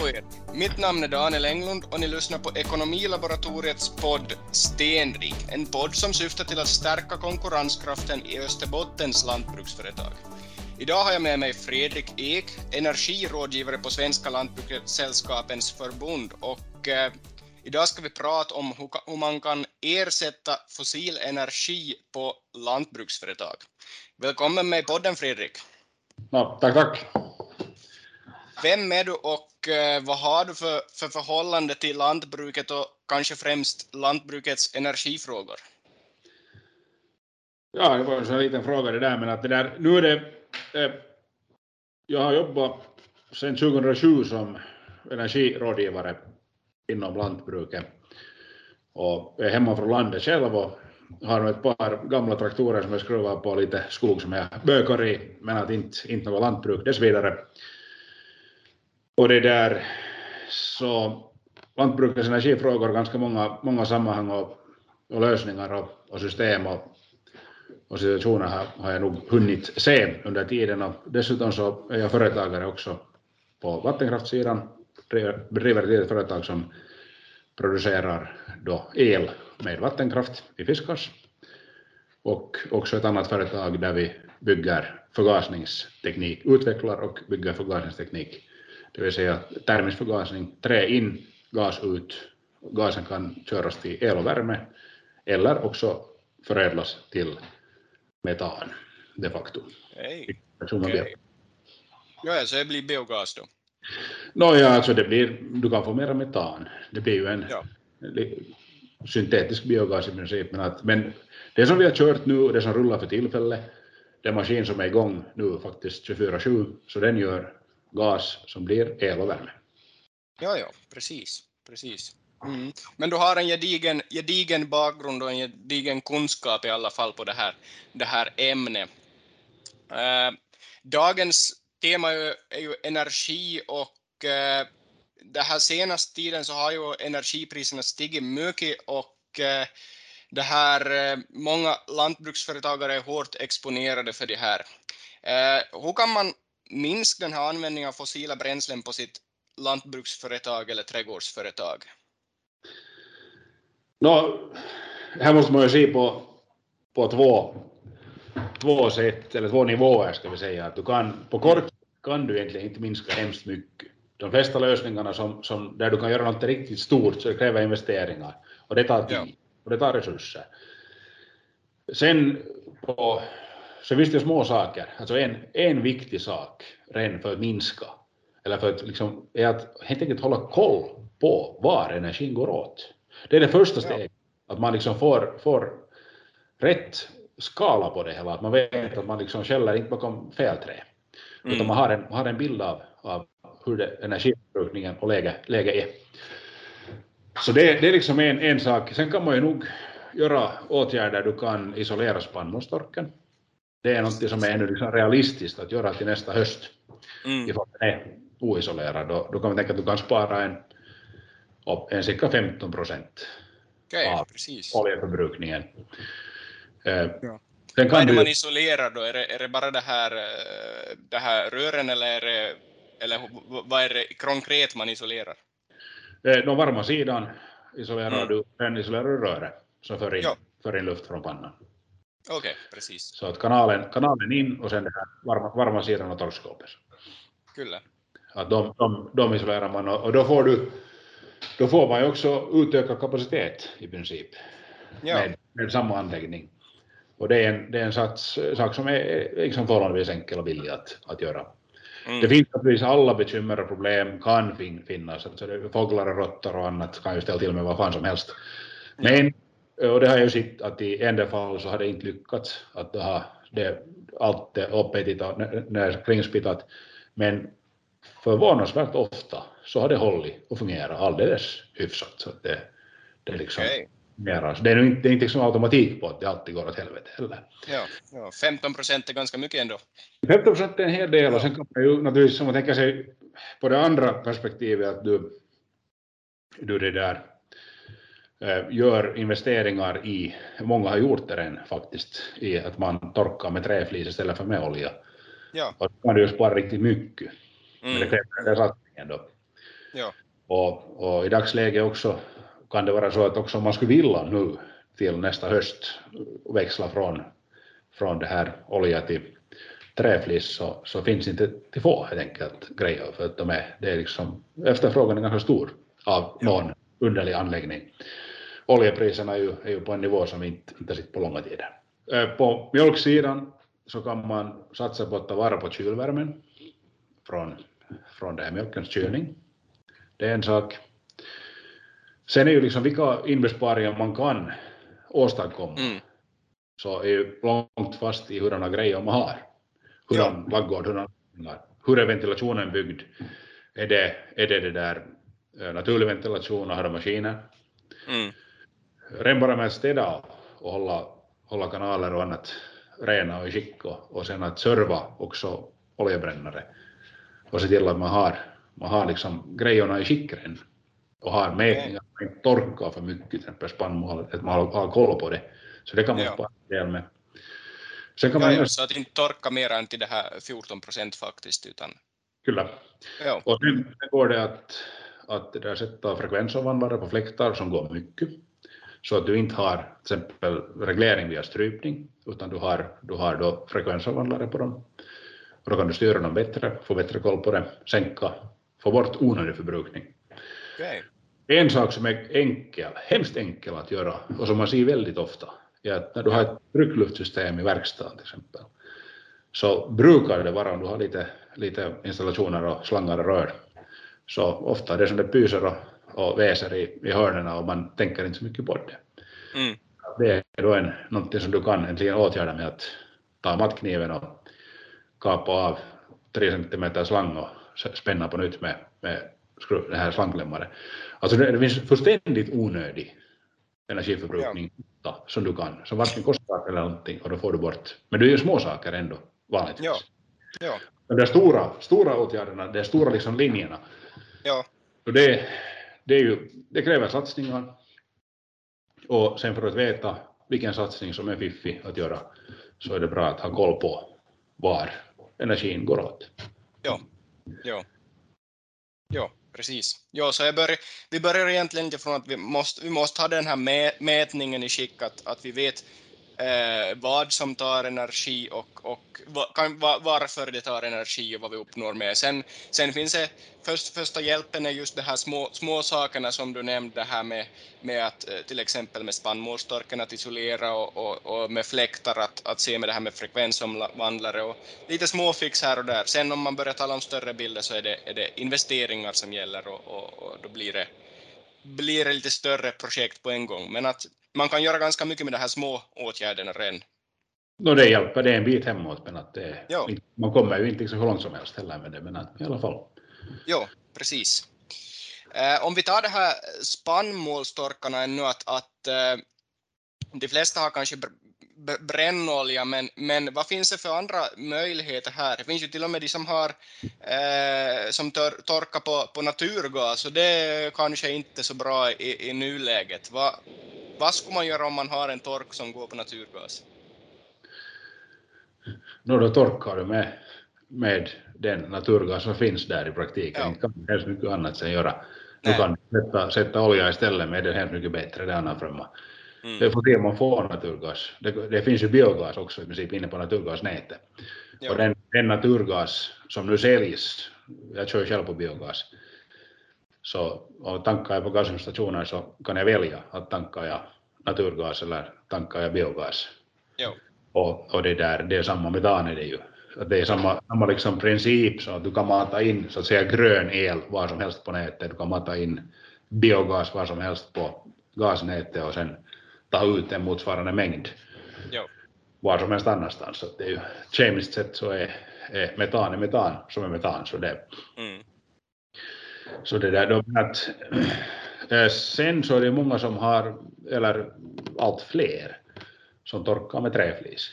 på er! Mitt namn är Daniel Englund och ni lyssnar på Ekonomilaboratoriets podd Stenrik, en podd som syftar till att stärka konkurrenskraften i Österbottens lantbruksföretag. Idag har jag med mig Fredrik Ek, energirådgivare på Svenska Lantbrukssällskapens förbund och eh, idag ska vi prata om hur, man kan ersätta fossil energi på lantbruksföretag. Välkommen med i podden Fredrik! Ja, tack, tack! Vem är du och Eh, vad har du för, för förhållande till lantbruket och kanske främst lantbrukets energifrågor? Ja, det var en sån liten fråga det där, men att det där, nu är det, eh, jag har jobbat sedan 2007 som energirådgivare inom lantbruket och är hemma från landet själv och har ett par gamla traktorer som jag skruvar på lite skog som jag bökar i, men att inte, inte något lantbruk dessvidare. Och det där så lantbrukets energifrågor har ganska många, många sammanhang och, och lösningar och, och system och, och situationer har, har jag nog hunnit se under tiden. Och dessutom så är jag företagare också på vattenkraftssidan, driver ett litet företag som producerar då el med vattenkraft i Fiskars. Och också ett annat företag där vi bygger förgasningsteknik, utvecklar och bygger förgasningsteknik det vill säga termisk förgasning, trä in, gas ut. Gasen kan köras till el och värme eller också förädlas till metan de facto. Hej. Okay. Ja, så det blir biogas då? No, alltså det blir, du kan få mera metan. Det blir ju en ja. syntetisk biogas i princip. Men, att, men det som vi har kört nu det som rullar för tillfället, den maskin som är igång nu faktiskt 24-7, så den gör gas som blir el och värme. Ja, ja, precis. precis. Mm. Men du har en gedigen, gedigen bakgrund och en gedigen kunskap i alla fall på det här, det här ämnet. Eh, dagens tema är ju, är ju energi och eh, den här senaste tiden så har ju energipriserna stigit mycket och eh, det här, eh, många lantbruksföretagare är hårt exponerade för det här. Eh, hur kan man minska den här användningen av fossila bränslen på sitt lantbruksföretag eller trädgårdsföretag? No, här måste man ju se på, på två, två sätt, eller två nivåer ska vi säga. Att du kan, på kort kan du egentligen inte minska hemskt mycket. De flesta lösningarna som, som, där du kan göra något riktigt stort så kräver investeringar och det tar tid ja. och det tar resurser. Sen på så visst det små saker. Alltså en, en viktig sak redan för att minska, eller för att liksom, är att helt enkelt hålla koll på var energin går åt. Det är det första steget, ja. att man liksom får, får rätt skala på det hela, att man vet att man liksom skäller inte bakom fel trä, mm. utan man har en, har en bild av, av hur det, energiförbrukningen och läget läge är. Så det, det är liksom en, en sak. Sen kan man ju nog göra åtgärder, du kan isolera spannmålstorken, det är något som är ännu liksom realistiskt att göra till nästa höst. Mm. Ifall den är oisolerad, då, då kan man tänka att du kan spara en, en cirka 15 procent okay, av precis. oljeförbrukningen. Eh, ja. Sen kan Vad är det du... man isolerar då? Är det, är det bara det här, det här rören eller, är det, eller vad är det konkret man isolerar? Eh, den varma sidan isolerar mm. du, sen isolerar du röret som för in, ja. för in luft från pannan. Okej, okay, precis. Så att kanalen, kanalen in och sen det här varma, varma sidan av torkskåpet. Kyllä. Att de, de, de isolerar man och, och, då får du då får man ju också utökad kapacitet i princip ja. med, med samma anläggning. Och det är en, det är en sats, sak som är liksom förhållandevis enkel och billig att, att göra. Mm. Det finns naturligtvis alla bekymmer och problem kan fin, finnas, alltså det, fåglar och råttor och annat kan ju ställa till med vad fan som helst. Men och det har jag ju sett att i en del fall så har det inte lyckats att det har det, allt är uppätet och näringskringspittat. Men förvånansvärt ofta så har det hållit och fungerat alldeles hyfsat. Så det, det är liksom okay. mera, det är inte, det är inte liksom automatik på att det alltid går åt helvete heller. Ja, ja 15 procent är ganska mycket ändå. 15 procent är en hel del och sen kan man ju naturligtvis, om man tänker sig på det andra perspektivet att du, du det där gör investeringar i, många har gjort det redan faktiskt, i att man torkar med träflis istället för med olja. Ja. Och då kan du ju spara riktigt mycket. Mm. Men det kräver den satsningen då. Ja. Och, och i dagsläget också kan det vara så att också om man skulle vilja nu till nästa höst växla från, från det här olja till träflis så, så finns inte till få helt enkelt grejer för att de är, det är liksom, efterfrågan är ganska stor av någon underlig anläggning. Oljepriserna är ju, är ju på en nivå som vi inte, inte sitter på långa tider. På mjölksidan så kan man satsa på att ta vara på kylvärmen från, från det här mjölkens kylning. Det är en sak. Sen är ju liksom vilka inbesparingar man kan åstadkomma Mm. så är ju långt fast i hurdana grejer man har. Hurdan laggård, hurdan, hur är ventilationen byggd? Är det, är det, det där eh, naturlig ventilation och har de maskiner? Mm. Bara med städa och hålla, hålla kanaler och annat rena och i skick och, och sen att serva också oljebrännare och se till att man har, man har liksom grejerna i skick redan och har mätningar, man inte torkar för mycket, till exempel spannmål, att man har, har koll på det. Så det kan man spara en del med. Sen kan Ja, man ja, så att inte torka mer än till det här 14 procent faktiskt, utan kyllä. ja, Och sen går det att, att det där sätta frekvensomvandlare på fläktar som går mycket. Så att du inte har till exempel reglering via strypning, utan du har, du har då frekvensomvandlare på dem. Och då kan du styra dem bättre, få bättre koll på det, sänka, få bort onödig förbrukning. okej. En sak som är enkel, hemskt enkel att göra och som man ser väldigt ofta är att när du har ett tryckluftssystem i verkstaden till exempel så brukar det vara om du har lite, lite installationer och slangar och rör så ofta är det som det pyser och, och väser i, i hörnen och man tänker inte så mycket på det. Mm. Det är då en, någonting som du kan äntligen åtgärda med att ta mattkniven och kapa av tre centimeter slang och spänna på nytt med, med det här slangklämmare. Alltså det, finns fullständigt onödig energiförbrukning ja. som du kan, som varken kostar eller någonting och då får du bort. Men det är ju små saker ändå vanligtvis. Ja. Ja, de stora, stora åtgärderna, de stora liksom linjerna, ja, så det, det, är ju, det kräver satsningar. Och sen för att veta vilken satsning som är fiffig att göra så är det bra att ha koll på var energin går åt. ja, ja. Ja, precis. Ja, så jag börjar, vi börjar egentligen från att vi måste, vi måste ha den här mätningen i skick, att, att vi vet eh, vad som tar energi och, och va, kan, va, varför det tar energi och vad vi uppnår med. Sen, sen finns det, först, första hjälpen är just de här små, små sakerna som du nämnde, det här med, med att eh, till exempel med spannmålstorken att isolera och, och, och med fläktar att, att se med det här med frekvensomvandlare och lite småfix här och där. Sen om man börjar tala om större bilder så är det, är det investeringar som gäller och, och, och då blir det, blir det lite större projekt på en gång. Men att man kan göra ganska mycket med de här små åtgärderna redan. No, det hjälper, det är en bit hemåt men att det, man kommer ju inte hur långt som helst heller med det men att, i alla fall. Jo, precis. Eh, om vi tar det här spannmålstorkarna ännu, att, att eh, de flesta har kanske brännolja, men, men vad finns det för andra möjligheter här? Det finns ju till och med de som har eh, som tör, torkar på, på naturgas, och det är kanske inte så bra i, i nuläget. Va, vad skulle man göra om man har en tork som går på naturgas? No, då torkar du med, med den naturgas som finns där i praktiken. Ja. Inte kan du hemskt mycket annat sen göra. Du Nej. kan sätta, sätta olja istället med det hemskt mycket bättre, det är annan femma. Mm. Det får se om man får naturgas. Det, det finns ju biogas också i princip inne på naturgasnätet. Ja. Och den, den naturgas som nu säljs, jag kör själv på biogas, så och tankar jag på gasstationer så kan jag välja att tankar jag naturgas eller tankar jag biogas. Jo. Och, och det där, det är samma metan är det ju. Att det är samma, samma liksom princip så att du kan mata in så att säga grön el var som helst på nätet. Du kan mata in biogas var som helst på gasnätet och sen ta ut en motsvarande mängd Jo. var som helst annanstans. Så det är ju, kemiskt sett så är, är metan är metan som är metan. Så det, Mm. så det där, då, att, sen så är det många som har, eller allt fler, som torkar med träflis.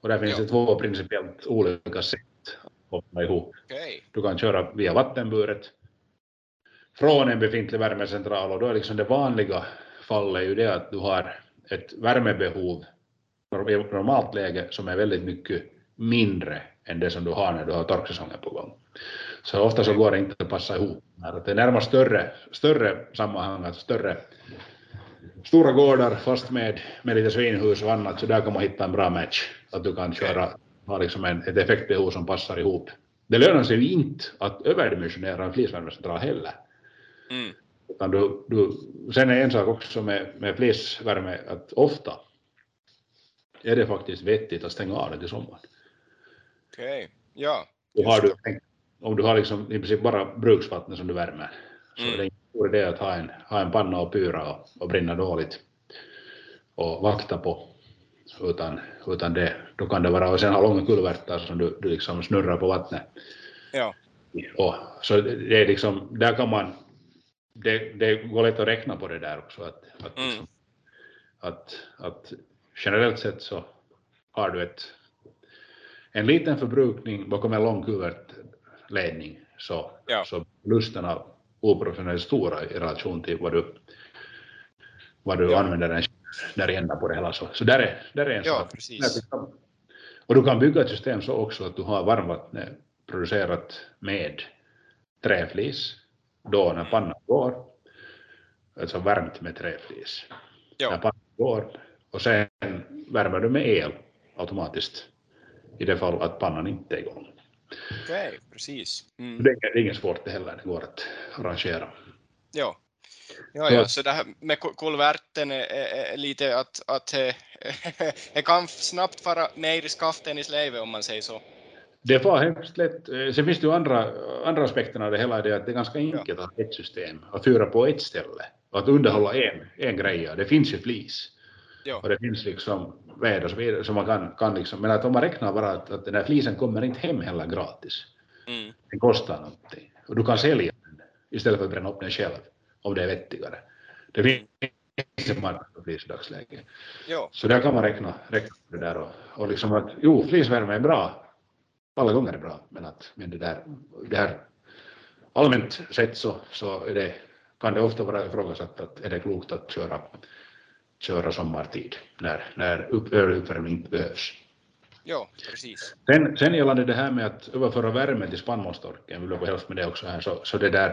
Och där finns Ja. det två principiellt olika sätt att koppla ihop. Okej. Du kan köra via vattenburet från en befintlig värmecentral och då är liksom det vanliga fallet ju det att du har ett värmebehov i normalt läge som är väldigt mycket mindre än det som du har när du har torksäsongen på gång. Så ofta så går det inte att passa ihop. Det är närmast större, större sammanhang, alltså större stora gårdar fast med, med lite svinhus och annat, så där kan man hitta en bra match. Att du kan köra, ha liksom en, ett effektbehov som passar ihop. Det lönar sig ju inte att överdimensionera en flisvärmecentral heller. Mm. Utan du, du, sen är en sak också med, med flisvärme att ofta är det faktiskt vettigt att stänga av det till sommaren. Okej, okay. ja. Då har du, om du har liksom i princip bara bruksvatten som du värmer, så mm. är det ingen stor idé att ha en, ha en panna och pyra och, och brinna dåligt och vakta på. Utan, utan det, då kan det vara, och sen ha långa kulvertar som du, du liksom snurrar på vattnet. Ja. Och, så det är liksom, där kan man, det, det går lätt att räkna på det där också. Att, att, mm. att, att generellt sett så har du ett, en liten förbrukning bakom en lång kuvertledning så, ja. så lusterna oproportionellt stora i relation till vad du, vad du ja. använder den där i ändan på det hela. Så, så där, är, där är en ja, sak. Precis. Och du kan bygga ett system så också att du har varmvattnet producerat med träflis då när pannan går, alltså värmt med träflis. När pannan går och sen värmer du med el automatiskt i det fall att pannan inte är igång. Okej, okay, precis. Mm. Det är inget svårt det heller, det går att arrangera. Ja. Ja, ja, så det här med kulverten är, är, är lite att, att det kan snabbt fara ner i skaften i släve om man säger så. Det var hemskt lätt. Eh, sen finns det ju andra, andra aspekterna av det hela, det att det är ganska enkelt ja. att ha ett system, att fyra på ett ställe och att underhålla en, en grej. Det finns ju flis. Ja. Och det finns liksom och så vidare, så man kan, kan liksom, men att om man räknar bara att, att den här flisen kommer inte hem heller gratis. Mm. Den kostar någonting. Och du kan sälja den istället för att bränna upp den själv, om det är vettigare. Det finns en marknad för flis i dagsläget. Ja. Så där kan man räkna, räkna det där och, och liksom att jo, flisvärme är bra, alla gånger är bra, men att men det där, det här allmänt sett så, så är det, kan det ofta vara ifrågasatt att är det klokt att köra köra sommartid när, när uppvärmning inte behövs. Ja, precis. Sen, sen gällande det här med att överföra värme till spannmålstorken, vill jag helst med det också här, så, så det där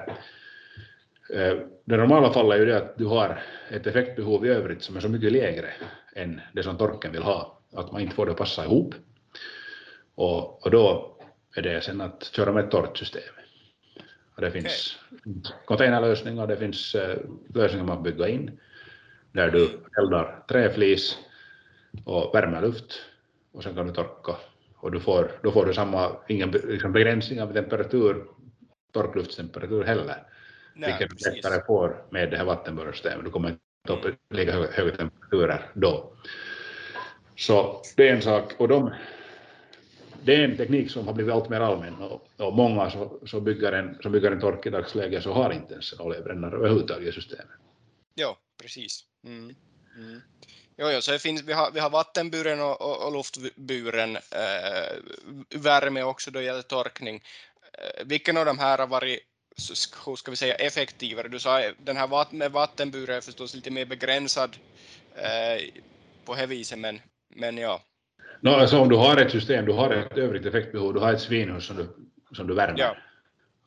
eh, det normala fallet är ju det att du har ett effektbehov i övrigt som är så mycket lägre än det som torken vill ha, att man inte får det att passa ihop. Och, och då är det sen att köra med ett torrt system. Och det finns okay. containerlösningar, det finns lösningar man bygger in där du eldar träflis och värmer luft och sen kan du torka och du får, då får du samma, ingen liksom begränsning av temperatur, torkluftstemperatur heller, Nej, vilket du lättare får med det här vattenborrsystemet. Du kommer inte upp lika höga, höga temperaturer då. Så det är en sak, och de, det är en teknik som har blivit allt mer allmän och, och många som, som, bygger en, som bygger en tork i dagsläget så har inte ens en oljebrännare överhuvudtaget i systemet. Ja, precis. Mm. Mm. Jo, jo, så det finns, vi, har, vi har vattenburen och, och, och luftburen eh, värme också då gäller torkning. Eh, vilken av de här har varit hur ska vi säga, effektivare? Du sa eh, den här vatt, med vattenburen är förstås lite mer begränsad eh, på det viset, men, men ja. No, alltså om du har ett system, du har ett övrigt effektbehov, du har ett svinhus som du, som du värmer. Ja.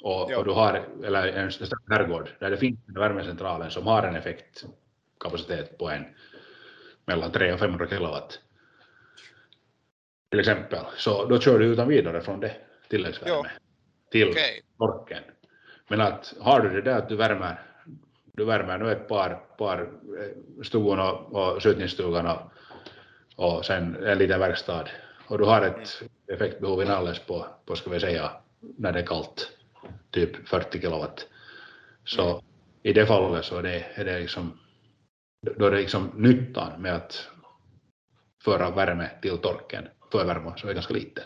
Och, och, du har, eller en herrgård där det finns en värmecentralen som har en effekt kapacitet på en mellan 300 och 500 kilowatt till exempel, så då kör du utan vidare från det tilläggsvärme till okay. torken. Men att har du det där att du värmer, du värmer nu ett par, par eh, och, och skjutningsstugan och, och sen en liten verkstad och du har ett effektbehov i Nalles på, på ska vi säga, när det är kallt, typ 40 kilowatt. Så mm. i det fallet så är det, är det liksom då är det liksom nyttan med att föra värme till torken, förvärma, så är ganska liten.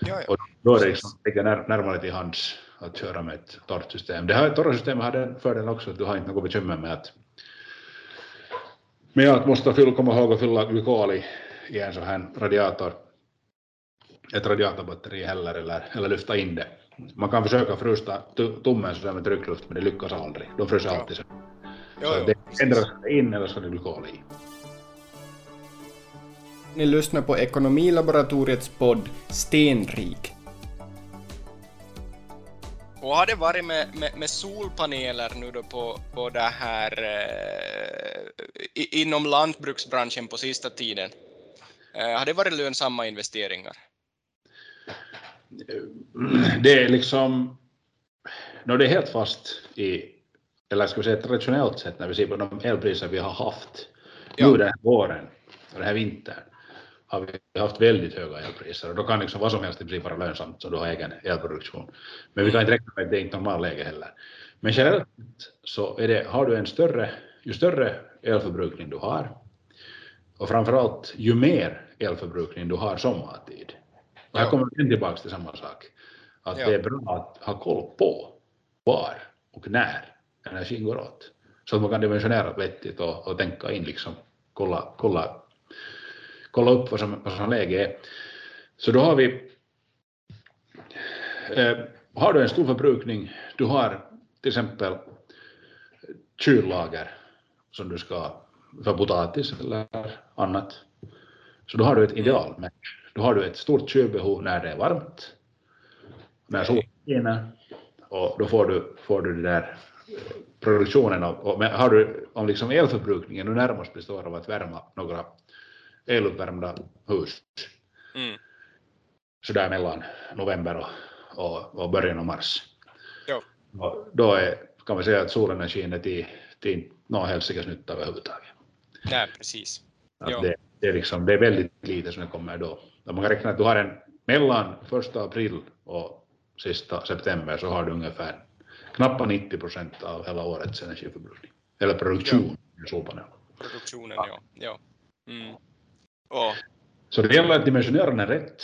Ja, ja. Och då är det liksom, ligger när, närmare till hands att köra med ett torrt system. Det här torra systemet har den fördelen också att du har inte något bekymmer med att med att måste fylla, komma ihåg att fylla glykol i, i en sån här radiator, ett radiatorbatteri heller eller, eller lyfta in det. Man kan försöka frysta tummen så med tryckluft men det lyckas aldrig. De fryser ja. alltid. Så Jo, så jo, det ändras in eller ska det glykol i. Ni lyssnar på Ekonomilaboratoriets podd Stenrik. Och har det varit med, med, med solpaneler nu då på, på det här eh, inom lantbruksbranschen på sista tiden? Eh, har det varit lönsamma investeringar? Det är liksom, no, det är helt fast i, eller ska vi säga traditionellt sett när vi ser på de elpriser vi har haft ja. nu den här våren och den här vintern har vi haft väldigt höga elpriser och då kan liksom vad som helst i princip vara lönsamt så du har egen elproduktion. Men vi kan inte räkna med att det är inte normalläge heller. Men generellt så är det, har du en större, ju större elförbrukning du har och framförallt ju mer elförbrukning du har sommartid. Och här kommer vi tillbaka till samma sak. Att ja. det är bra att ha koll på var och när energin går åt. Så att man kan dimensionera vettigt och, och tänka in liksom, kolla, kolla kolla upp vad som, vad som läge är. Så då har vi, eh, har du en stor förbrukning, du har till exempel kyllager som du ska för potatis eller annat, så då har du ett ideal. Då har du ett stort kylbehov när det är varmt, när solen skiner, och då får du, får du det där produktionen av, och har du, om liksom elförbrukningen nu närmast består av att värma några eluppvärmda hus. Mm. Sådär mellan november och, och, och början av mars. Jo. Och då är, kan man säga att solenergin är till, till någon helsikes nytta överhuvudtaget. Nej, precis. Det, det, är liksom, det är väldigt lite som kommer då. Man kan räkna att du har en mellan första april och sista september så har du ungefär knappt 90 procent av hela årets energiförbrukning. Eller produktion i solpaneler. Produktionen, ja. ja. Mm. Ja. Så det gäller att dimensionera den rätt.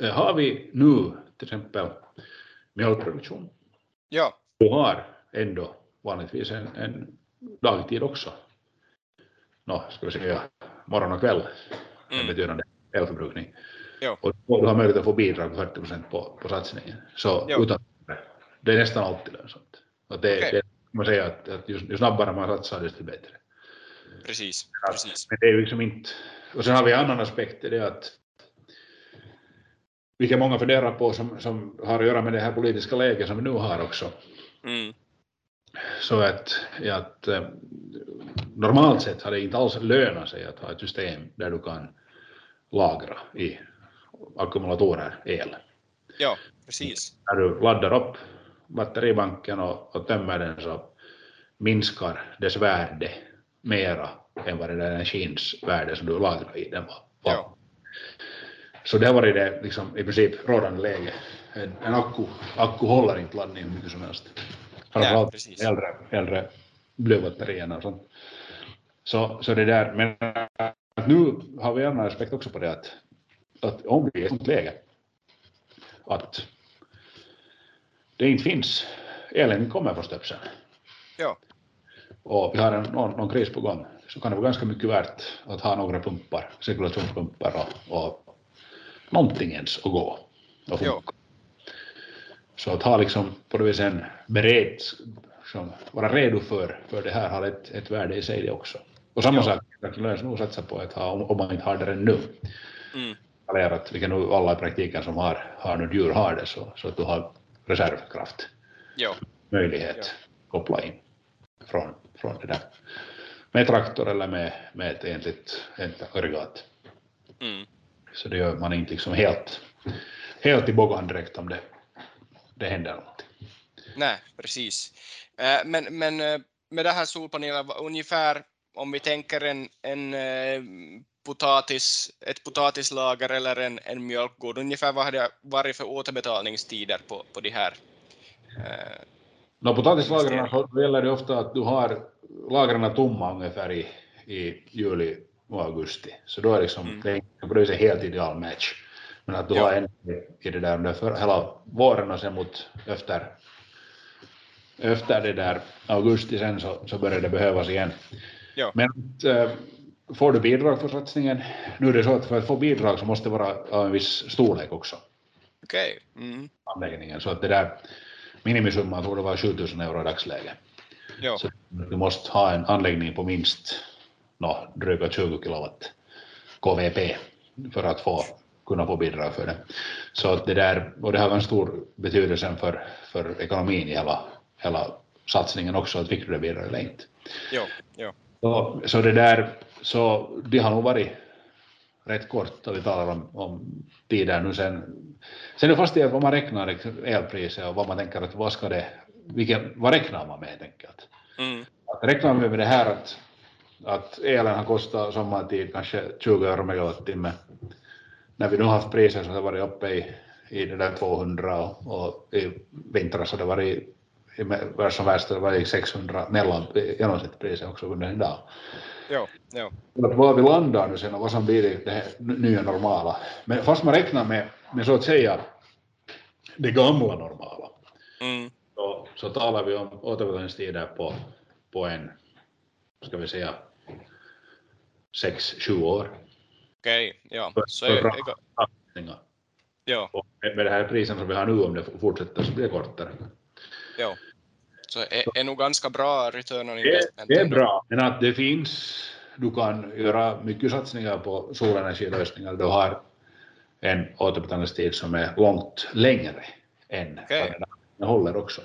Eh, har vi nu till exempel mjölkproduktion, ja. du har ändå vanligtvis en, en dagtid också. Nå, ska vi säga morgon och kväll, en mm. betydande elförbrukning. Ja. Och du har möjlighet att få bidrag på 40 procent på, på satsningen. Så ja. utan, det är nästan alltid lönsamt. Att det, okay. det man säger att, att ju, ju snabbare man satsar desto bättre. Precis. precis. Men det är liksom inte och sen har vi en annan aspekt, det är att vilket många funderar på som, som har att göra med det här politiska läget som vi nu har också. Mm. Så att, att eh, normalt sett har det inte alls lönat sig att ha ett system där du kan lagra i ackumulatorer el. Ja, precis. När du laddar upp batteribanken och, och tömmer den så minskar dess värde mera än vad det där energins värde som du lagrar i den var. Ja. Så det har varit det liksom, i princip rådande läge. En, en akku, akku håller inte laddning hur mycket som helst. Framförallt äldre, äldre blybatterierna och sånt. Så, så det där, men nu har vi en annan aspekt också på det att, att om vi är i ett sånt läge att det inte finns, elen kommer från stöpseln. Ja. Och vi har en, någon, någon kris på gång så kan det vara ganska mycket värt att ha några pumpar, cirkulationspumpar och, och någonting ens att gå och. Så att ha liksom på det viset en bered, som vara redo för, för det här har ett, ett värde i sig det också. Och samma sak, att lösa nog satsa på att ha, om man inte har det ännu. Mm. Att, vilket nu alla i praktiken som har, har något djur har det, så, så att du har reservkraft. Jo. Möjlighet jo. koppla in från, från det där med traktor eller med, med ett egentligt aggregat. Mm. Så det gör man inte liksom helt, helt i bågan direkt om det, det händer någonting. Nej, precis. Eh, men, men eh, med det här solpanelen, ungefär om vi tänker en, en potatis, ett potatislager eller en, en mjölkgård, ungefär vad har det varit för återbetalningstider på, på de här? No, potatislagren så gäller det ofta att du har lagren tomma ungefär i, i juli och augusti. Så då är liksom, mm. det är på det viset helt ideal match. Men att du ja. har en i det där under för hela våren och sen mot efter, efter det där augusti sen så, så börjar det behövas igen. Ja. Men äh, får du bidrag för satsningen, nu är det så att för att få bidrag så måste det vara av en viss storlek också. Okej. Okay. Mm. Anläggningen, så att det där minimisumman torde vara 7000 euro i dagsläget. Så du måste ha en anläggning på minst no, dryga 20 kilowatt KVP för att få, kunna få bidrag för det. Så att det där, och det har en stor betydelse för, för ekonomin i hela, hela satsningen också, att fick du det bidrag eller inte. Jo, jo. Så, så det där, så det har nog varit rätt kort och vi talar om, om tiden nu sen. Sen är fast det vad man räknar elpriset och vad man tänker att vad ska det, vilken, vad räknar man med helt enkelt. Mm. Att räknar vi med det här att, att elen har kostat sommartid kanske 20 euro megawattimme, när vi nu har haft priser som har varit uppe i, i det där 200 och, och i vintras har det varit i värst som värst har det varit 600 mellan genomsnittspriset också under en dag. Jo, jo. Att var vi landar nu sen och vad som blir det nya normala. Men fast man räknar med, med så att säga det gamla normala, Mm. så, så talar vi om återbetalningstider på, på en, ska vi säga, sex, sju år. Okej, ja. För- Så är, är, jo, Och med med det här prisen som vi har nu, om det fortsätter, så blir det kortare. jo. Så är, är nog ganska bra return on Det, investment. det är bra, men att det finns, du kan göra mycket satsningar på solenergilösningar. Du har en återbetalningstid som är långt längre än Okej. vad den håller också.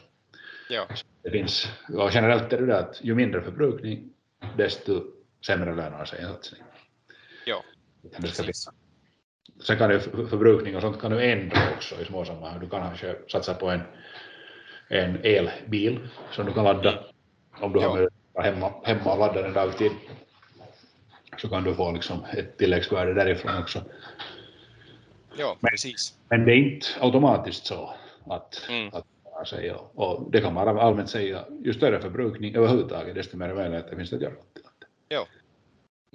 Jo, Det finns, och generellt är det att ju mindre förbrukning, desto sämre lönar sig en satsning. jo. Det ska bli. Precis. Sen kan för- förbrukning och sånt kan du ändra också i små sammanhang. Du kan kanske satsa på en, en elbil som du kan ladda. Om du Ja. har att hemma, hemma och ladda den dagtid så kan du få liksom ett tilläggsvärde därifrån också. Jo, precis. Men det är inte automatiskt så att, Mm. att sig och, och det kan man allmänt säga, ju större förbrukning överhuvudtaget desto mer möjligheter finns det att göra det. Jo.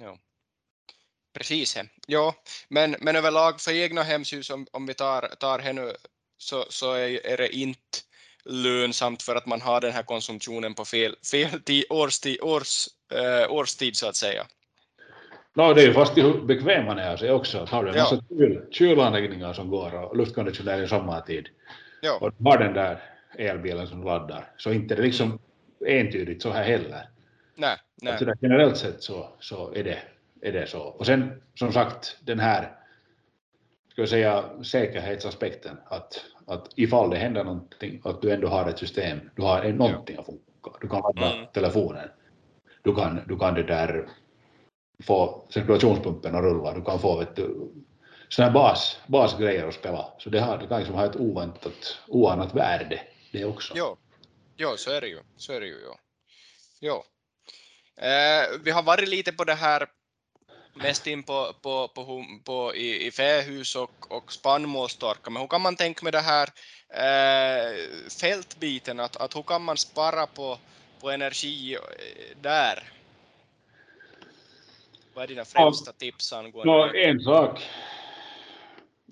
Jo. Precis. Jo, men, men överlag för egna hemshus, om, om vi tar, tar här nu, så, så är, är det inte lönsamt för att man har den här konsumtionen på fel, fel tid, årstid, års, eh, årstid så att säga. No, det är ju fast hur bekväm man är sig också. Har du en Ja. massa kyl, kylanläggningar som går och luftkonditionering sommartid Jo, och har den där elbilen som laddar så inte det liksom entydigt så här heller. nej, nej. Alltså generellt sett så, så är, det, är det så. Och sen som sagt den här ska jag säga säkerhetsaspekten att, att ifall det händer någonting att du ändå har ett system, du har någonting att funka. Du kan ladda Mm. telefonen. Du kan, du kan det där få cirkulationspumpen att rulla. Du kan få vet du, såna här bas, basgrejer att spela. Så det, har, det kan liksom ha ett oväntat, oanat värde det också. Jo, jo, så är det ju. Så är det ju, jo. jo. Eh, vi har varit lite på det här mest in på, på, på, på i, i fähus och, och spannmålstorka, men hur kan man tänka med det här eh, fältbiten, att, att hur kan man spara på, på energi eh, där? Vad är dina främsta tips angående det? en sak.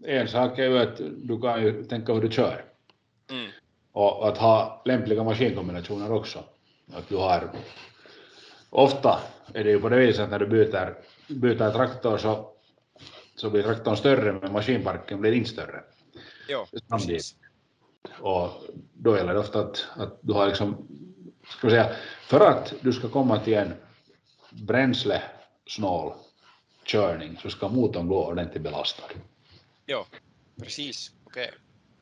En sak är ju att du kan ju tänka hur du kör. Mm, Och att ha lämpliga maskinkombinationer också. Att du har... Ofta är det ju på det viset att när du byter, byter traktor så, så blir traktorn större men maskinparken blir inte större. precis. Och då gäller det ofta att, att du har liksom, ska säga, för att du ska komma till en bränslesnål körning så ska motorn gå ordentligt belastad. Jo, precis. Okej.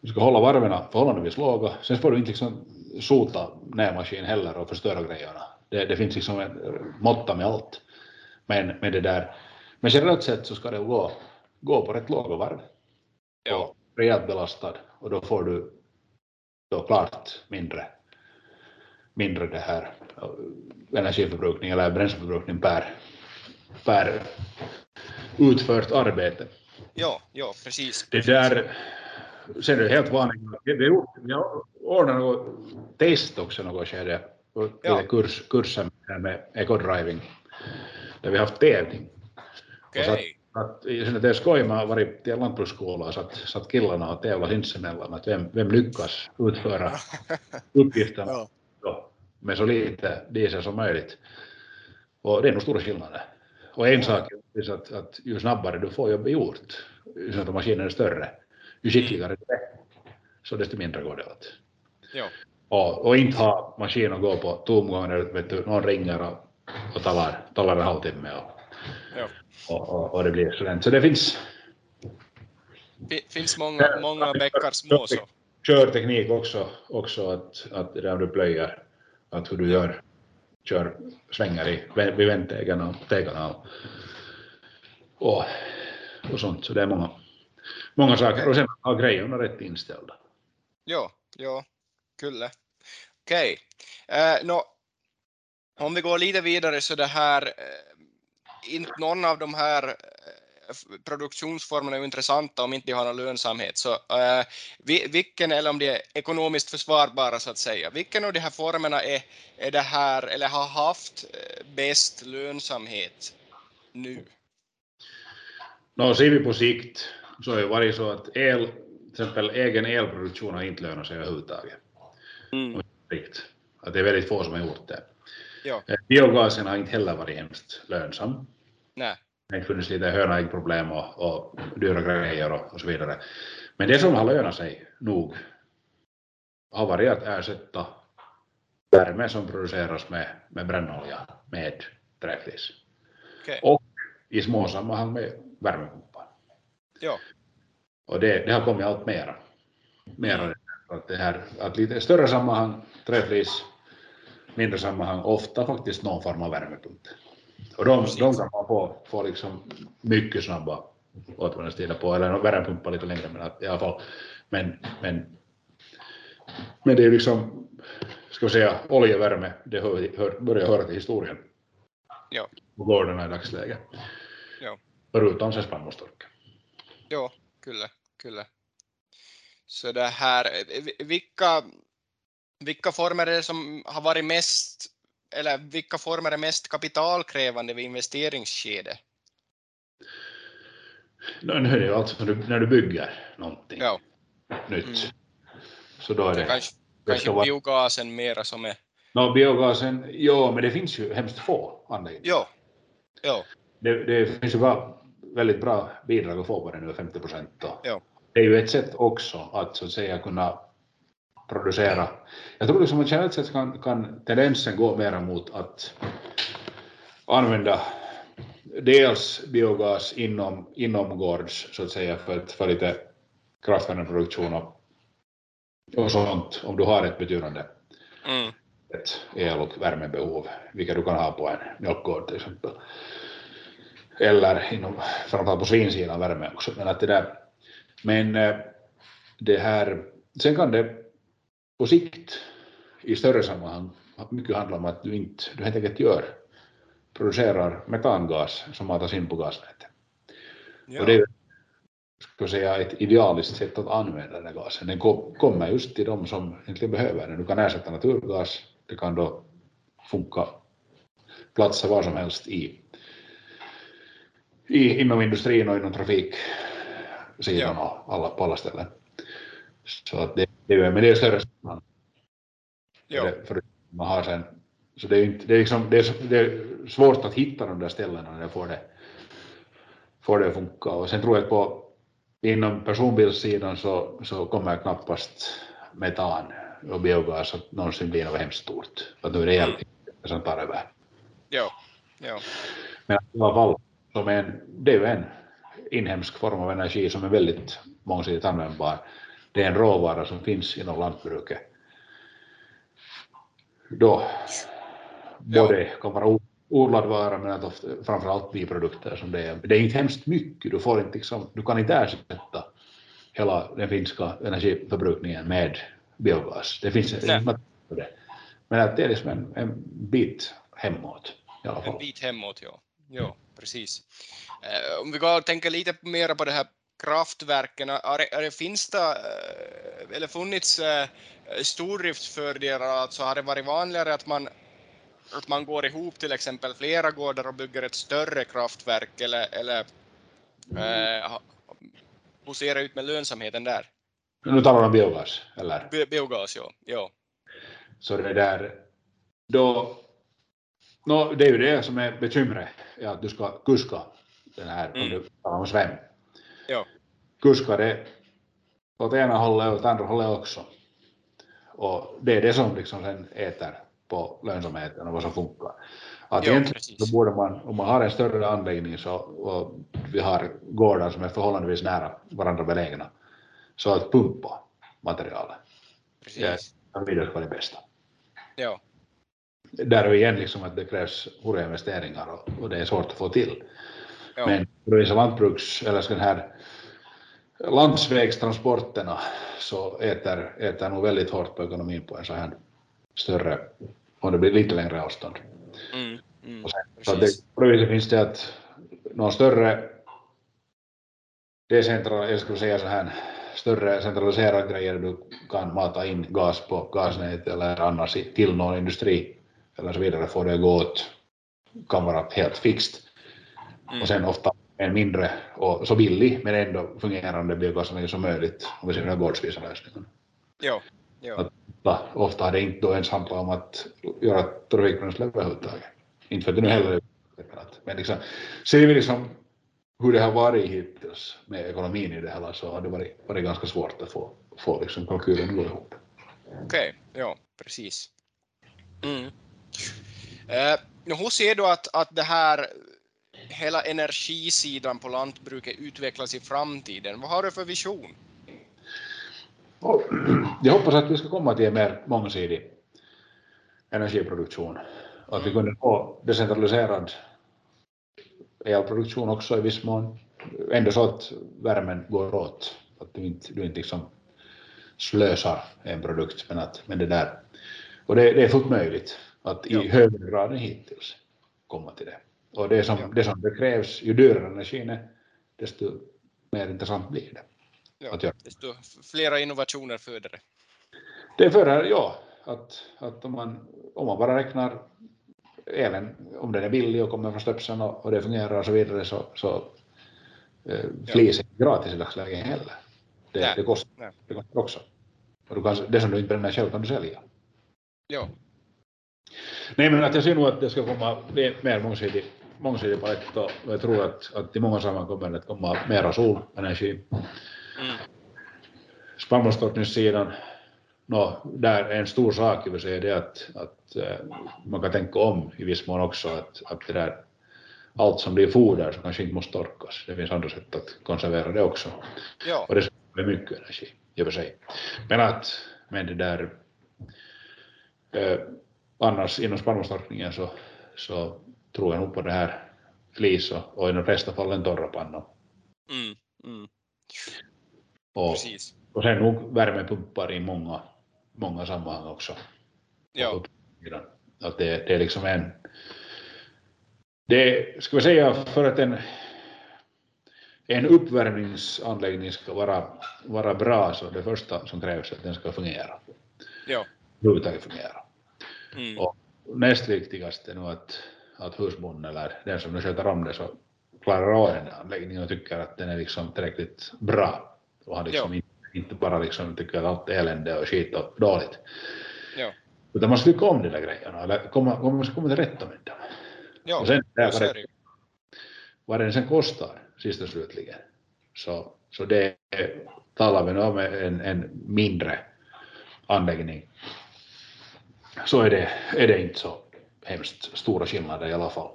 Du ska hålla varven förhållandevis låga. Sen får du inte liksom sota ner maskin heller och förstöra grejerna. Det, det finns liksom en måtta med allt. Men, men det där, men generellt sett så ska det gå, gå på rätt låga varv. Och rejält belastad och då får du då klart mindre, mindre det här energiförbrukning eller bränsleförbrukning per, per utfört arbete. jo, jo, precis. Det där, sen är det helt vanligt. Vi ordnat något test också något skede. Ja. lite Kurs, med, med eco-driving. Där vi haft tävling. Och så att, sen det är skoj, man har varit till lantbruksskola och satt, satt killarna och tävlat sinsemellan att vem, vem lyckas utföra uppgifterna Ja. med så lite diesel som möjligt. Och det är nog stora skillnader. Och en sak är att, att ju snabbare du får jobbet gjort, ju att maskinen är större, ju skickligare du är, så desto mindre går det åt. Jo, Och, och inte ha maskin att gå på tomgång när vet du, någon ringer och, och talar, talar en halvtimme och, jo. och, och, och det blir sådant. Så det finns, Fi- finns många, många bäckar små så. Körteknik också, också att, att där du plöjer, att hur du gör, kör svängar i, vid vändtegarna och tegarna och, och, och sånt. Så det är många, många saker. Och sen har grejerna rätt inställda. Ja, ja, kulle. Okej. Eh, nå, om vi går lite vidare så det här, eh, inte någon av de här eh, produktionsformerna är intressanta om inte de har någon lönsamhet. Så vi- vilken, eller om de är ekonomiskt försvarbara så att säga, vilken av de här formerna är, är det här, eller har haft bäst lönsamhet nu? Nå, ser vi på sikt så har det varit så att el, till exempel egen elproduktion har inte lönat sig överhuvudtaget. Mm. Att det är väldigt få som har gjort det. Ja, Eh, Biogasen har inte heller varit hemskt lönsam. nej. Det har funnits lite höna-ägg-problem och, och dyra grejer och, och så vidare. Men det som har lönat sig nog har varit att ersätta värme som produceras med, med brännolja med träflis. Okej. Och i små sammanhang med värmepumpar. Ja, Och det, det har kommit allt mera. mera att, det här, att lite större sammanhang, träflis, mindre sammanhang, ofta faktiskt någon form av värmepump. Och de, de kan man få, få liksom mycket snabba återvinningstider på, eller värmepumpa lite längre, men att, i alla fall. Men, men, men det är liksom, ska vi säga, oljevärme, det hör, hör, börjar höra till historien ja, på gårdarna i dagsläget. ja. Förutom sen spannmålstorka. Joo, kyllä, kyllä. Så det här, vilka, vilka former är det som har varit mest, eller vilka former är mest kapitalkrävande vid investeringsskede? Nu är det ju alltså när du, bygger någonting Ja, nytt. Mm. Så då är det det... kanske, det kanske vara- biogasen mera som är, Nå, biogasen, ja, men det finns ju hemskt få anläggningar. jo, jo, Det, det finns ju bara väldigt bra bidrag att få på det nu, 50 procent. Ja. Det är ju ett sätt också att så att säga kunna producera. Jag tror liksom att generellt sett kan, kan tendensen gå mera mot att använda dels biogas inom, inomgårds så att säga för, att, för lite kraftvärmeproduktion och, och sånt om du har ett betydande mm, ett el och värmebehov, vilka du kan ha på en mjölkgård till exempel. Eller inom, framförallt på svinsidan värme också. Men, att det där, men eh, det här, sen kan det på sikt i större sammanhang mycket handla om att du inte, du helt enkelt gör, producerar metangas som matas in på gasnätet. Och det ja, är ska säga, ett idealiskt sätt att använda den här gasen. Den kom- kommer just till de som egentligen behöver den. Du kan ersätta naturgas, det kan då funka platser var som helst i, i inom industrin och inom trafiksidan och alla, på alla ställen. Så att det, det är, det är större För man har sen, så det är, inte, det, är liksom, det, är, det är svårt att hitta de där ställena där får det, får det att funka. Och sen tror jag på inom personbilssidan så, så kommer knappast metan och biogas att någonsin bli något hemskt stort. Att nu är det el som tar över. jo, jo, Men i alla fall, som en, det är ju en inhemsk form av energi som är väldigt mångsidigt användbar. Det är en råvara som finns inom lantbruket. Då både kan vara odlad vara men att ofta, framförallt biprodukter som det är. Det är inte hemskt mycket, du, får inte liksom, du kan inte ersätta hela den finska energiförbrukningen med biogas. Det finns inte för det. Men att det är liksom en, en bit hemåt i alla en fall. bit hemåt, jo, jo, precis. Eh, Om vi går och tänker lite mer på det här kraftverken, är det, är finns det, eh, eller funnits eh, stordriftsfördelar, alltså har det varit vanligare att man, att man går ihop till exempel flera gårdar och bygger ett större kraftverk eller, eller eh, hur ser det ut med lönsamheten där? Nu talar vi om biogas, eller? Bi- Biogas, jo. jo. Så det där, då, no, det är ju det som är bekymret, ja, att du ska kuska den här, om Mm. du talar om sväm. Jo. Kuska det åt ena hållet och åt andra hållet också. Och det är det som liksom sen äter på lönsamheten och vad som funkar. Att Jo, egentligen precis. borde man, om man har en större anläggning så, och vi har gårdar som är förhållandevis nära varandra belägna, så att pumpa materialet Precis. vidare vara det bästa. Ja. Där är igen liksom att det krävs stora investeringar och, och det är svårt att få till. Ja. Men lantbruks, eller den här landsvägstransporterna så äter, äter nog väldigt hårt på ekonomin på en så här större, om det blir lite längre avstånd. Mm. Mm. Sen, så det, på det viset finns det att någon större decentral, jag skulle säga så här, större centraliserad grejer du kan mata in gas på gasnät eller annars till någon industri eller så vidare får det gå åt, kan vara helt fixt. Mm. Och sen ofta en mindre och så billig men ändå fungerande biogasanläggning som möjligt om vi ser den här gårdsvisa lösningen. Ja. Ja. Ofta, ofta har det inte då ens handlat om att göra trafikbränsle överhuvudtaget. Inte för att det nu heller är men att- liksom, ser vi liksom hur det har varit hittills med ekonomin i det hela så har det varit, varit ganska svårt att få, få liksom kalkylen att gå ihop. Okej, ja, precis. Mm. Eh, hur ser du att, att det här hela energisidan på lantbruket utvecklas i framtiden? Vad har du för vision? Jag hoppas att vi ska komma till en mer mångsidig energiproduktion och att vi kunde få decentraliserad elproduktion också i viss mån. Ändå så att värmen går åt, att du inte, du inte liksom slösar en produkt, men, att, men det där. Och det, det är fullt möjligt att i Ja. högre grad än hittills komma till det. Och det som, Ja. det som det krävs, ju dyrare energin är, desto mer intressant blir det. Ja, Att göra. desto flera innovationer föder det. Det för, ja, att, att om, man, om man bara räknar elen, om den är billig och kommer från stöpseln och, och det fungerar och så vidare så, så eh, flis är inte gratis i dagsläget heller. Det, Nej, det, kostar, nej. det kostar också. Och du kan, det som du inte bränner själv kan du sälja. Ja, Nej men att jag ser nog att det ska komma mer mer mångsidig, mångsidig palett och jag tror att, att i många sammanhang kommer det att komma mera solenergi. mm. spannmålstorkningssidan, no, där är en stor sak i och för sig det att, att eh, man kan tänka om i viss mån också att, att det där, allt som blir foder så kanske inte måste torkas. Det finns andra sätt att konservera det också. ja, Och det är mycket energi i och för sig. Men att, men det där, eh, annars inom spannmålstorkningen så, så tror jag nog på det här flis och, och i de flesta fall en torra panna. mm. Mm. Och, precis. och sen nog värmepumpar i många, många sammanhang också. Ja. Att det, det är liksom en... Det ska vi säga för att en, en uppvärmningsanläggning ska vara, vara bra så det första som krävs är att den ska fungera. ja. Överhuvudtaget fungera. Mm. Och näst viktigast är nog att, att husbonden eller den som nu sköter om det så klarar av den anläggningen och tycker att den är liksom tillräckligt bra. Och han liksom inte, inte bara liksom tycker att allt är elände och skit och dåligt. Ja. Utan man ska tycka om de där grejerna, eller komma, man ska komma till rätta med dem. Ja, och sen där, vad, det vad den sen kostar, sist och slutligen, så, så det talar vi nu om en, en mindre anläggning, så är det, är det inte så hemskt stora skillnader i alla fall.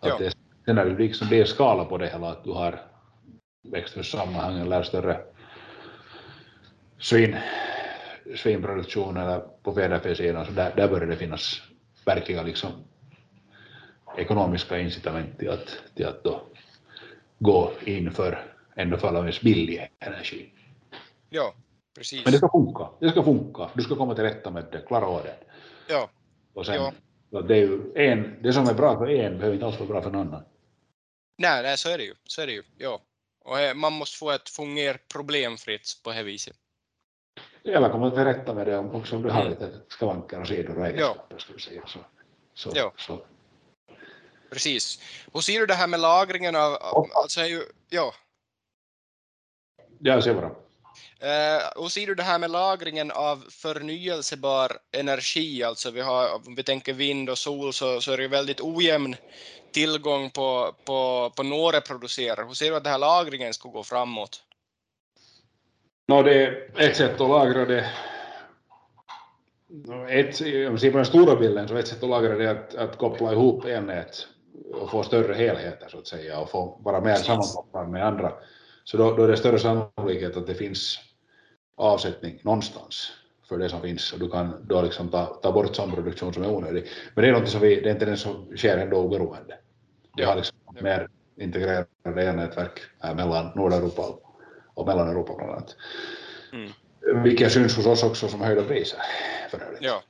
Att det, sen när det liksom blir skala på det hela, att du har växthussammanhang eller större svin, svinproduktion eller på fjäderfäsidan, så där, där börjar det finnas verkliga liksom ekonomiska incitament till att, till att då gå in för ändå förhållandevis billig energi. Ja, precis. Men det ska funka. Det ska funka. Du ska komma till rätta med det, klara av det. Ja, Och sen, Ja. Så det är ju en, det som är bra för en behöver inte alls vara bra för någon annan. nej, nej, så är det ju. Så är det ju. Ja. Och man måste få ett fungera problemfritt på det här viset. Eller komma till rätta med det om- också om du har Mm. lite skavanker och sidor och egenskaper. Ska vi säga. Så, så, Ja. så. Precis. Hur ser du det här med lagringen av, alltså är ju, ja, Ja, jag ser bara. Eh, och ser du det här med lagringen av förnyelsebar energi, alltså vi har, om vi tänker vind och sol så, så är det ju väldigt ojämn tillgång på, på, på några producerar. Hur ser du att den här lagringen ska gå framåt? No, det är ett sätt att lagra det. No, ett, om man ser på den stora bilden så ett sätt att lagra det är att, att koppla ihop elnät och få större helheter så att säga och få vara mer sammankopplad med andra. Så då, då är det större sannolikhet att det finns avsättning någonstans för det som finns och du kan då liksom ta, ta bort sån produktion som är onödig. Men det är något som vi, det är inte den som sker ändå oberoende. Det har liksom Ja. mer integrerade elnätverk här mellan Nordeuropa och Mellaneuropa bland annat. Mm. Vilket syns hos oss också som höjda priser för övrigt. Ja,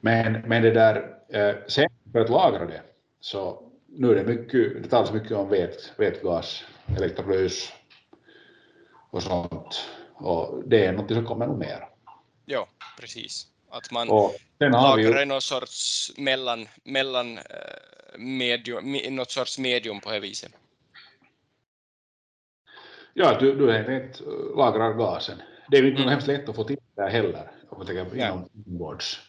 Men, men det där, eh, sen för att lagra det, så nu är det mycket, det talas mycket om vet, vätgas, elektrolys och sånt. Och det är något som kommer nog mer. ja, precis. Att man Och sen har vi lagrar ju, i någon sorts mellan, mellan eh, medium, me- något sorts medium på det viset. ja, du, du helt enkelt lagrar gasen. Det är ju inte Mm. mm. hemskt lätt att få till det här heller, om man tänker Ja. inom inombords.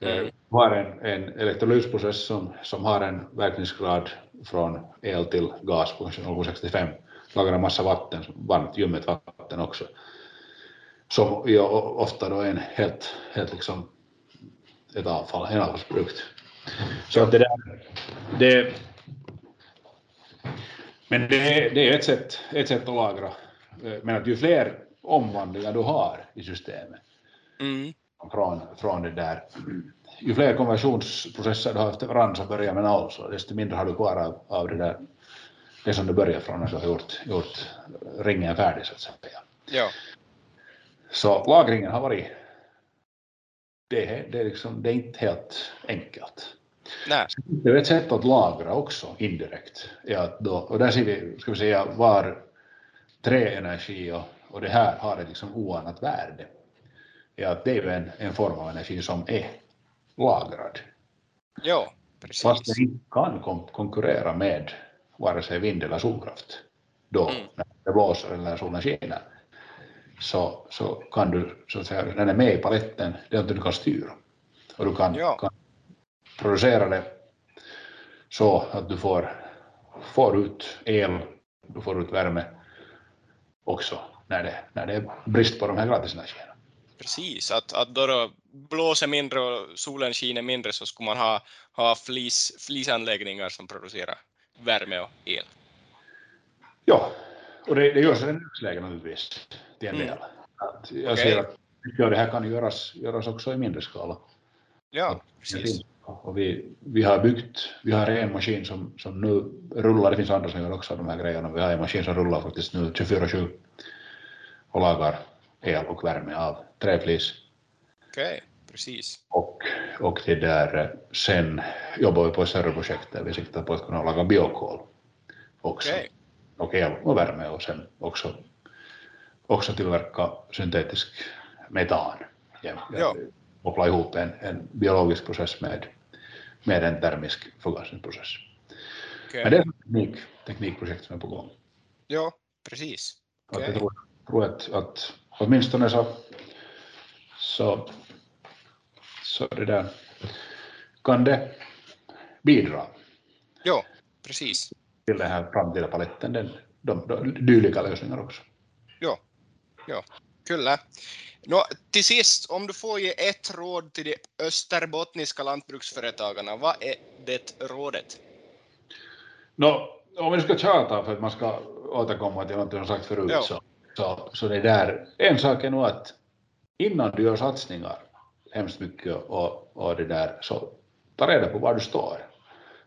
Mm. Eh, Du har en, en elektrolysprocess som, som har en verkningsgrad från el till gas på kanske 0,65. Lagrar en massa vatten, varmt ljummet vatten också. Som o- ofta då är en helt, helt liksom ett avfall, en avfallsprodukt. Så att det där, det, men det, det är ett sätt, ett sätt att lagra. Men att ju fler omvandlingar du har i systemet, Mm. från, från det där. Ju fler konversionsprocesser du har efter varandra som börjar med noll, så desto mindre har du kvar av, av det där, det som du börjar från när du har gjort, gjort ringen färdig så att säga. Ja, Så lagringen har varit, det är, det är, liksom, det är inte helt enkelt. nej, Det är ett sätt att lagra också indirekt. Ja, då, och där ser vi, ska vi säga, var träenergi och, och det här har ett liksom oanat värde. Ja, det är ju en, en form av energi som är lagrad. ja, Fast precis. den inte kan kon- konkurrera med vare sig vind eller solkraft. Då, Mm. när det blåser eller när solen skiner, så, så kan du, så att säga, den är med i paletten, det är något du kan styra. Och du kan, Ja. kan producera det så att du får, får ut el, du får ut värme också när det, när det är brist på de här gratisenergierna. Precis, att, att då det blåser mindre och solen skiner mindre så skulle man ha, ha flis, flisanläggningar som producerar värme och el. Ja, och det, det görs i dagsläget naturligtvis till en Mm. del. Att jag Okej. ser att mycket av det här kan göras, göras också i mindre skala. Ja, precis. Och vi, vi har byggt, vi har en maskin som, som nu rullar, det finns andra som gör också de här grejerna, vi har en maskin som rullar faktiskt nu 24-7 och lagar el och värme av träflis. Okej, precis. Och, och det där, eh, sen jobbar vi på ett större projekt där vi siktar på att kunna laga biokol också. Okej, och el och värme och sen också, också tillverka syntetisk metan. Ja, Ja. Koppla ihop en, en biologisk process med, med en termisk förgasningsprocess. okej. Men det är teknik, teknikprojekt som är på gång. Ja, precis. Att Okej. jag tror, tror att, att åtminstone så, så, så det där kan det bidra Ja, precis. till den här framtida paletten, den, de, de, dylika lösningar också. Ja, ja. Kyllä. Nå, till sist, om du får ge ett råd till de österbottniska lantbruksföretagarna, vad är det rådet? Nå, om vi ska tjata för att man ska återkomma till något som sagt förut Ja. så, så, så det där, en sak är nog att innan du gör satsningar hemskt mycket och, och det där så ta reda på var du står.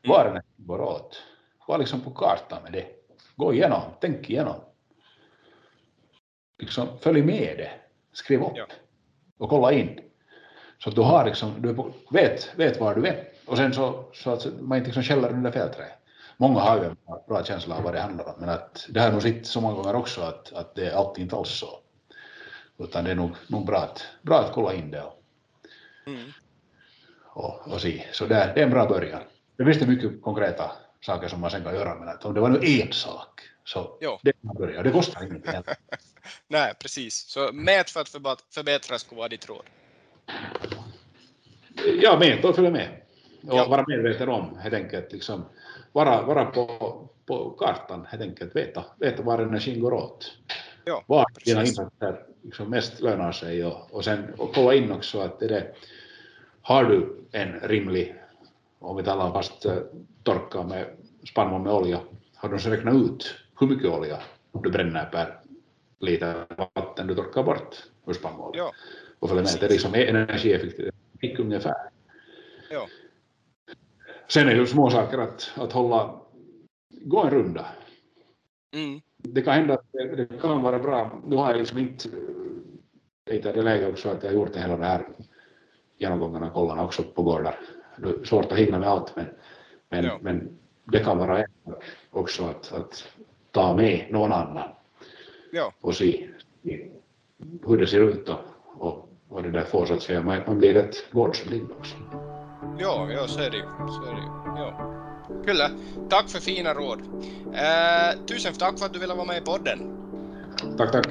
Var den går åt. Var liksom på kartan med det. Gå igenom, tänk igenom. Liksom, följ med det. Skriv upp Ja. och kolla in. Så att du har liksom, du på, vet, vet var du är. Och sen så, så att man inte liksom skäller under fel trä. Många har ju en bra känsla av vad det handlar om, men att det har nog sett så många gånger också att, att det är alltid inte alls så. Utan det är nog, nog bra, att, bra att kolla in det och, Mm. och, och se. Så det, det är en bra början. Det finns det mycket konkreta saker som man sen kan göra, men att om det var nu en sak så Jo. det kan man börja. Det kostar ingenting heller. Nej, precis. Så mät för att förbättra skulle vara ditt råd. Ja, med, då följer med. Och Ja. vara medveten om, helt enkelt, liksom, vara, vara på, på kartan, helt enkelt, veta, veta var energin går åt. Dina precis. insatser liksom mest lönar sig och, och sen och kolla in också att är det, har du en rimlig, om vi talar fast torka med spannmål med olja, har de så räknat ut hur mycket olja du bränner per liter vatten du torkar bort ur spannmålet. Ja. Och följer med, det är liksom energieffektivitet ungefär. Ja. Sen är det ju små saker att, att hålla, gå en runda. Mm. Det kan hända att det, kan vara bra. Nu har jag liksom inte lite det läge också att jag gjort det hela det här genomgångarna, kollarna också på gårdar. Det är svårt att hinna med allt men, men, Ja. men det kan vara en också att, att ta med någon annan Ja. och se hur det ser ut och, och, och det där får så att säga, man, man blir rätt gårdsblind också. Ja, ja, så är det ju. Så är det ju. Ja. Kyllä. Tack för fina råd. Eh, tusen tack för att du ville vara med i podden. Tack, tack.